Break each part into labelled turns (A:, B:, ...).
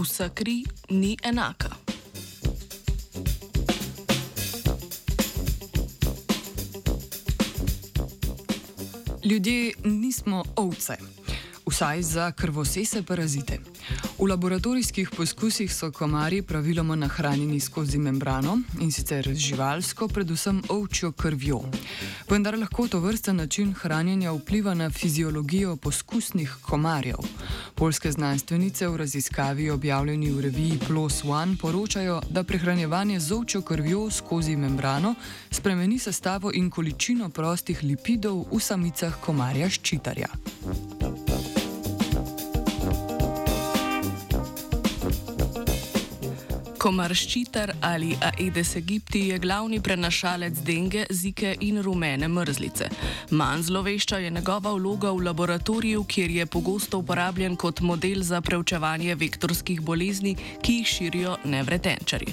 A: vsa kri ni enaka.
B: Ljudje nismo ovce, vsaj za krvosese parazite. V laboratorijskih poskusih so komarji praviloma nahranjeni skozi membrano in sicer živalsko, predvsem ovčjo krvjo. Vendar lahko to vrsta način hranjenja vpliva na fiziologijo poskusnih komarjev. Polske znanstvenice v raziskavi objavljeni v reviji PLOS ONE poročajo, da prehranjevanje z ovčjo krvjo skozi membrano spremeni sestavo in količino prostih lipidov v samicah komarja ščitarja.
A: Komar ščitar ali Aedes aegypti je glavni prenašalec denge, zike in rumene mrzlice. Manj zlovešča je njegova vloga v laboratoriju, kjer je pogosto uporabljen kot model za preučevanje vektorskih bolezni, ki jih širijo nevretenčari.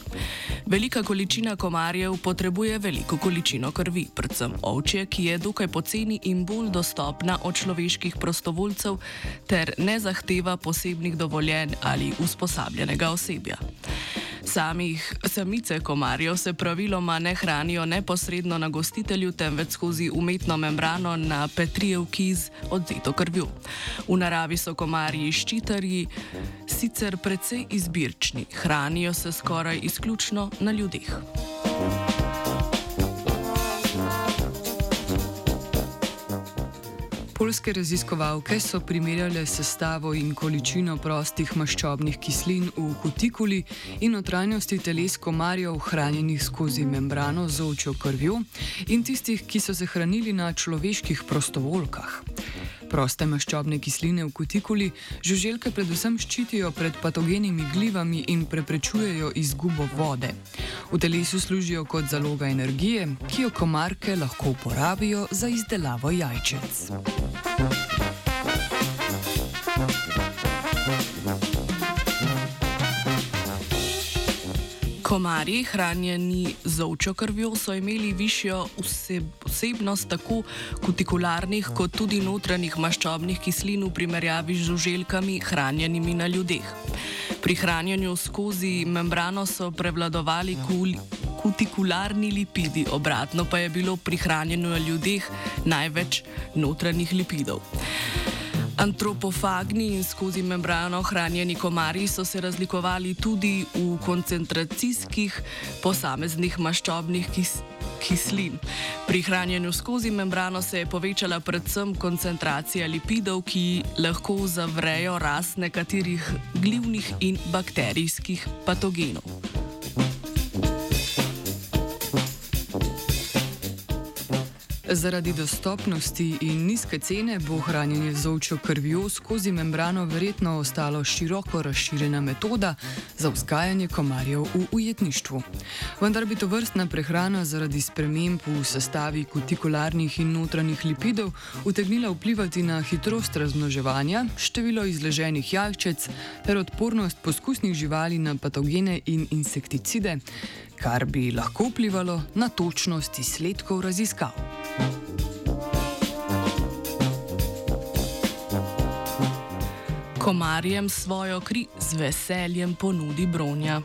A: Velika količina komarjev potrebuje veliko količino krvi, predvsem ovčje, ki je dokaj poceni in bolj dostopna od človeških prostovoljcev, ter ne zahteva posebnih dovoljenj ali usposabljenega osebja. Samih samice komarjev se praviloma ne hranijo neposredno na gostitelju, temveč skozi umetno membrano na petrijevki z odzito krvjo. V naravi so komarji ščitarji, sicer precej izbirčni, hranijo se skoraj izključno na ljudeh.
B: Polske raziskovalke so primerjale sestavo in količino prostih maščobnih kislin v kutikuli in notranjosti teles komarjev, hranjenih skozi membrano z očjo krvjo, in tistih, ki so se hranili na človeških prostovoljkah. Proste maščobne kisline v kutikuli žuželke predvsem ščitijo pred patogenimi glivami in preprečujejo izgubo vode. V telesu služijo kot zaloga energije, ki jo komarke lahko uporabijo za izdelavo jajčec.
A: Komarji, hranjeni z ovčjo krvjo, so imeli višjo vsebnost tako kutikularnih kot tudi notranjih maščobnih kislin v primerjavi z žuželkami, hranjenimi na ljudeh. Pri hranjenju skozi membrano so prevladovali kul kutikularni lipidi, obratno pa je bilo pri hranjenju na ljudeh največ notranjih lipidov. Antropofagni in skozi membrano hranjeni komarji so se razlikovali tudi v koncentracijskih posameznih maščobnih kis kislin. Pri hranjenju skozi membrano se je povečala predvsem koncentracija lipidov, ki lahko zavrejo rast nekaterih glivnih in bakterijskih patogenov.
B: Zaradi dostopnosti in nizke cene bo hranjenje z ovčjo krvjo skozi membrano verjetno ostalo široko razširjena metoda za vzgajanje komarjev v ujetništvu. Vendar bi to vrstna prehrana zaradi sprememb v sestavi kutikularnih in notranjih lipidov utegnila vplivati na hitrost razmnoževanja, število izleženih jajčec ter odpornost poskusnih živali na patogene in insekticide kar bi lahko vplivalo na točnost izsledkov raziskav.
A: Komarjem svojo kri z veseljem ponudi bronja.